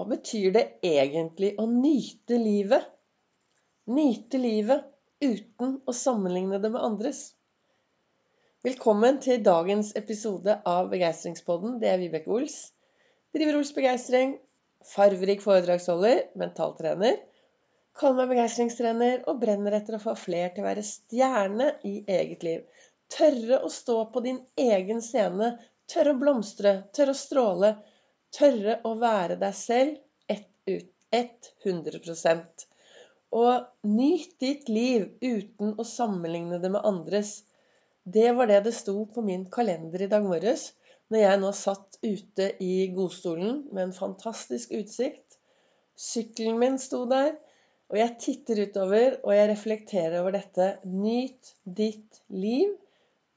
Hva betyr det egentlig å nyte livet? Nyte livet uten å sammenligne det med andres. Velkommen til dagens episode av Begeistringspodden. Det er Vibeke Ols. Driver Ols Begeistring. Farverik foredragsholder, mentaltrener. Kaller meg begeistringstrener og brenner etter å få fler til å være stjerne i eget liv. Tørre å stå på din egen scene. Tørre å blomstre. Tørre å stråle Tørre å være deg selv 100% Og nyt ditt liv uten å sammenligne det med andres. Det var det det sto på min kalender i dag morges når jeg nå satt ute i godstolen med en fantastisk utsikt. Sykkelen min sto der, og jeg titter utover og jeg reflekterer over dette. Nyt ditt liv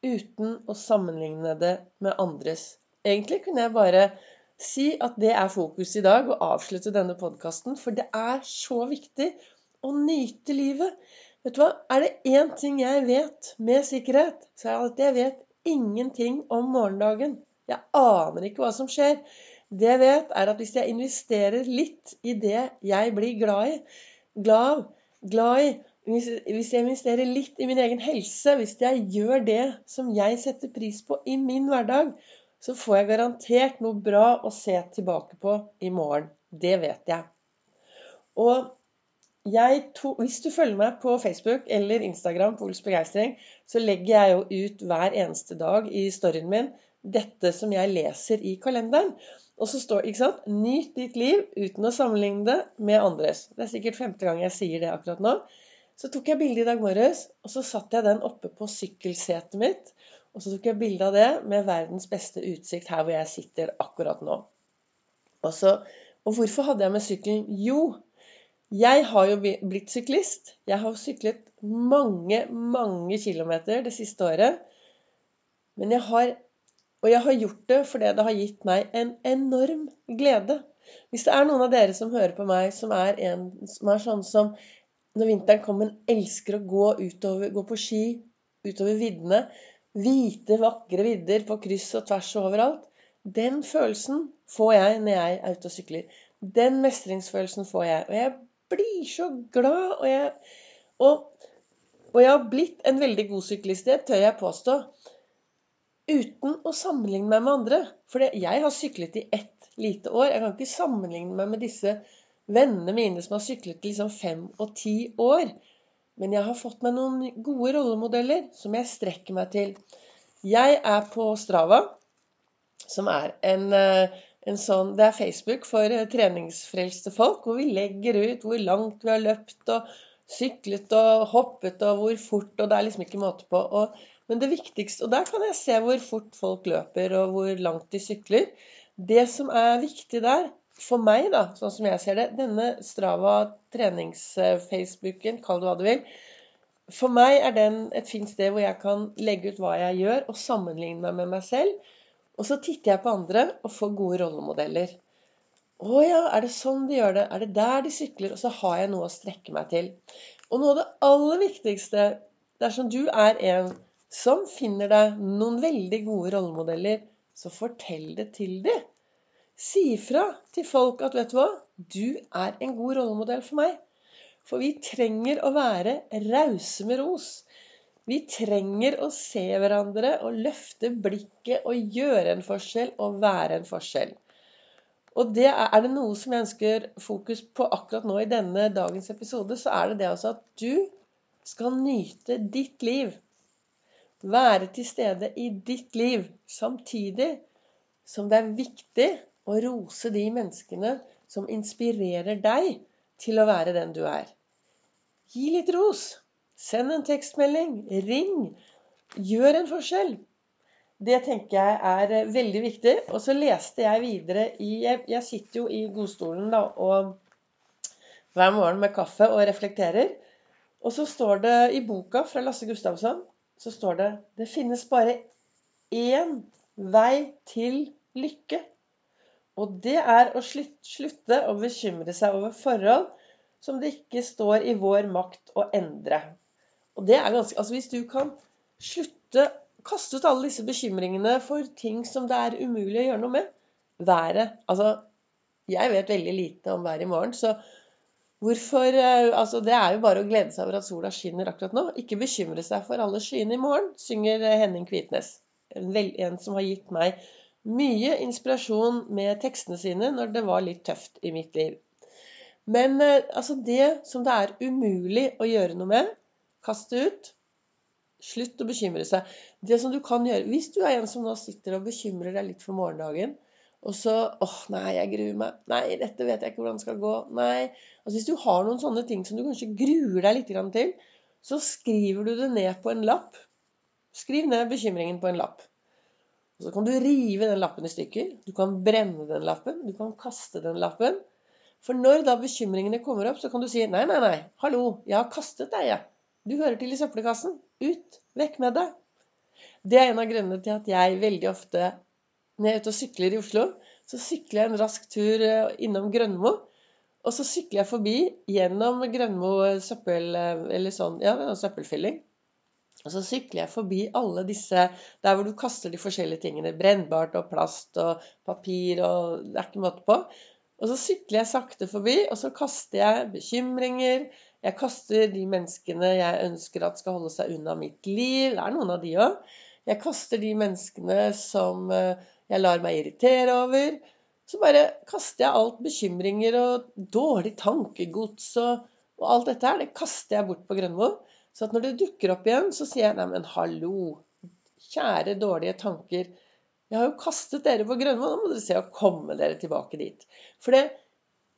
uten å sammenligne det med andres. Egentlig kunne jeg bare si at det er fokus i dag, og avslutte denne podkasten. For det er så viktig å nyte livet. Vet du hva? Er det én ting jeg vet med sikkerhet, så er det at jeg vet ingenting om morgendagen. Jeg aner ikke hva som skjer. Det jeg vet, er at hvis jeg investerer litt i det jeg blir glad i, glad, glad i hvis jeg investerer litt i min egen helse, hvis jeg gjør det som jeg setter pris på i min hverdag, så får jeg garantert noe bra å se tilbake på i morgen. Det vet jeg. Og jeg to, hvis du følger meg på Facebook eller Instagram på Ols Begeistring, så legger jeg jo ut hver eneste dag i storyen min dette som jeg leser i kalenderen. Og så står ikke sant, 'Nyt ditt liv uten å sammenligne det med andres'. Det er sikkert femte gang jeg sier det akkurat nå. Så tok jeg bilde i dag morges, og så satte jeg den oppe på sykkelsetet mitt. Og så tok jeg bilde av det med verdens beste utsikt her hvor jeg sitter akkurat nå. Og, så, og hvorfor hadde jeg med sykkelen? Jo, jeg har jo blitt syklist. Jeg har syklet mange, mange kilometer det siste året. Men jeg har Og jeg har gjort det fordi det har gitt meg en enorm glede. Hvis det er noen av dere som hører på meg, som er, en, som er sånn som når vinteren kommer, elsker å gå, utover, gå på ski utover viddene Hvite, vakre vidder på kryss og tvers og overalt. Den følelsen får jeg når jeg er ute og sykler. Den mestringsfølelsen får jeg. Og jeg blir så glad. Og jeg, og, og jeg har blitt en veldig god syklist, det tør jeg påstå. Uten å sammenligne meg med andre. For jeg har syklet i ett lite år. Jeg kan ikke sammenligne meg med disse vennene mine som har syklet i liksom fem og ti år. Men jeg har fått meg noen gode rollemodeller som jeg strekker meg til. Jeg er på Strava, som er en, eh, en sånn Det er Facebook for eh, treningsfrelste folk, hvor vi legger ut hvor langt vi har løpt og syklet og hoppet og hvor fort, og det er liksom ikke måte på. Og, men det viktigste Og der kan jeg se hvor fort folk løper, og hvor langt de sykler. Det som er viktig der, for meg, da, sånn som jeg ser det Denne Strava trenings-Facebooken, kall det hva du vil For meg er den et fint sted hvor jeg kan legge ut hva jeg gjør, og sammenligne meg med meg selv. Og så titter jeg på andre og får gode rollemodeller. Å ja, er det sånn de gjør det? Er det der de sykler? Og så har jeg noe å strekke meg til. Og noe av det aller viktigste dersom du er en som finner deg noen veldig gode rollemodeller, så fortell det til dem. Si ifra til folk at 'vet du hva, du er en god rollemodell for meg'. For vi trenger å være rause med ros. Vi trenger å se hverandre og løfte blikket og gjøre en forskjell og være en forskjell. Og det er, er det noe som jeg ønsker fokus på akkurat nå i denne dagens episode, så er det det altså at du skal nyte ditt liv. Være til stede i ditt liv samtidig som det er viktig og rose de menneskene som inspirerer deg til å være den du er. Gi litt ros. Send en tekstmelding. Ring. Gjør en forskjell. Det tenker jeg er eh, veldig viktig. Og så leste jeg videre i Jeg, sitter jo i godstolen da, og hver morgen med kaffe og reflekterer. Og så står det i boka fra Lasse Gustavsson så står det det finnes bare én vei til lykke. Og det er å slutte å bekymre seg over forhold som det ikke står i vår makt å endre. Og det er ganske Altså hvis du kan slutte Kaste ut alle disse bekymringene for ting som det er umulig å gjøre noe med. Været. Altså Jeg vet veldig lite om været i morgen, så hvorfor eh, Altså, det er jo bare å glede seg over at sola skinner akkurat nå. Ikke bekymre seg for alle skyene i morgen, synger eh, Henning Kvitnes. En, en som har gitt meg mye inspirasjon med tekstene sine når det var litt tøft i mitt liv. Men eh, altså det som det er umulig å gjøre noe med, kast det ut. Slutt å bekymre seg. Det som du kan gjøre Hvis du er en som nå sitter og bekymrer deg litt for morgendagen, og så åh, nei, jeg gruer meg. Nei, dette vet jeg ikke hvordan det skal gå. Nei. Altså Hvis du har noen sånne ting som du kanskje gruer deg litt til, så skriver du det ned på en lapp. Skriv ned bekymringen på en lapp. Så kan du rive den lappen i stykker. Du kan brenne den lappen. Du kan kaste den lappen. For når da bekymringene kommer opp, så kan du si nei, nei, nei, hallo, jeg har kastet deg, jeg. Du hører til i søppelkassen. Ut! Vekk med deg! Det er en av grunnene til at jeg veldig ofte når jeg er ute og sykler i Oslo, så sykler jeg en rask tur eh, innom Grønmo. Og så sykler jeg forbi gjennom Grønmo søppel... Eh, eller sånn, ja, søppelfylling. Og så sykler jeg forbi alle disse der hvor du kaster de forskjellige tingene. Brennbart og plast og papir og Det er ikke måte på. Og så sykler jeg sakte forbi, og så kaster jeg bekymringer, jeg kaster de menneskene jeg ønsker at skal holde seg unna mitt liv. Det er noen av de òg. Jeg kaster de menneskene som eh, jeg lar meg irritere over. Så bare kaster jeg alt bekymringer og dårlig tankegods og, og alt dette her. Det kaster jeg bort på Grønmo. Så at når det dukker opp igjen, så sier jeg neimen hallo. Kjære dårlige tanker. Jeg har jo kastet dere på Grønmo, nå må dere se å komme dere tilbake dit. For det,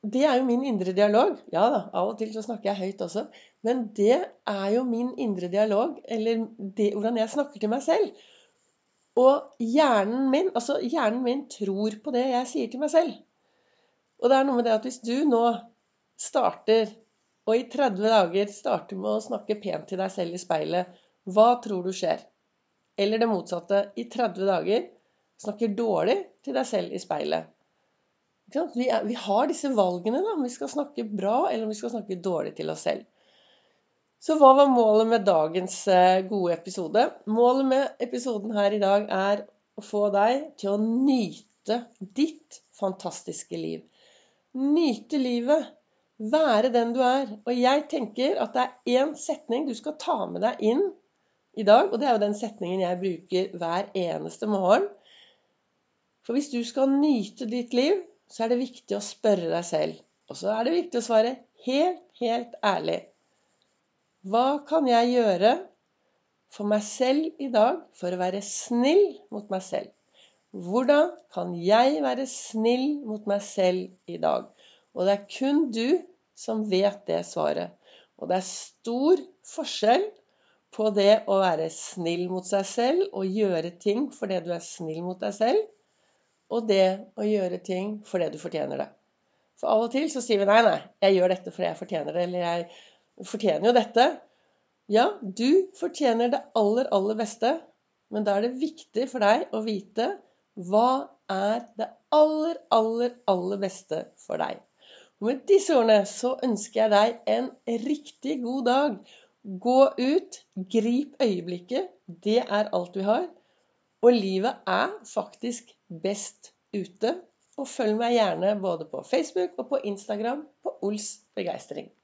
det er jo min indre dialog. Ja da, av og til så snakker jeg høyt også. Men det er jo min indre dialog, eller det, hvordan jeg snakker til meg selv. Og hjernen min, altså hjernen min tror på det jeg sier til meg selv. Og det er noe med det at hvis du nå starter, og i 30 dager starter med å snakke pent til deg selv i speilet, hva tror du skjer? Eller det motsatte. I 30 dager snakker dårlig til deg selv i speilet. Vi, er, vi, har disse valgene da, om vi skal snakke bra eller om vi skal snakke dårlig til oss selv. Så hva var målet med dagens eh, gode episode? Målet med episoden her i dag er å få deg til å nyte ditt fantastiske liv. Nyte livet. Være den du er. Og jeg tenker at det er én setning du skal ta med deg inn i dag. Og det er jo den setningen jeg bruker hver eneste morgen. For hvis du skal nyte ditt liv, så er det viktig å spørre deg selv. Og så er det viktig å svare helt, helt ærlig. Hva kan jeg gjøre for meg selv i dag for å være snill mot meg selv? Hvordan kan jeg være snill mot meg selv i dag? Og det er kun du som vet det svaret. Og det er stor forskjell på det å være snill mot seg selv og gjøre ting fordi du er snill mot deg selv, og det å gjøre ting fordi du fortjener det. For av og til så sier vi nei, nei, jeg gjør dette fordi jeg fortjener det, eller jeg fortjener jo dette. Ja, du fortjener det aller, aller beste, men da er det viktig for deg å vite hva er det aller, aller, aller beste for deg. Med disse ordene så ønsker jeg deg en riktig god dag. Gå ut, grip øyeblikket. Det er alt vi har. Og livet er faktisk best ute. Og følg meg gjerne både på Facebook og på Instagram på Ols begeistring.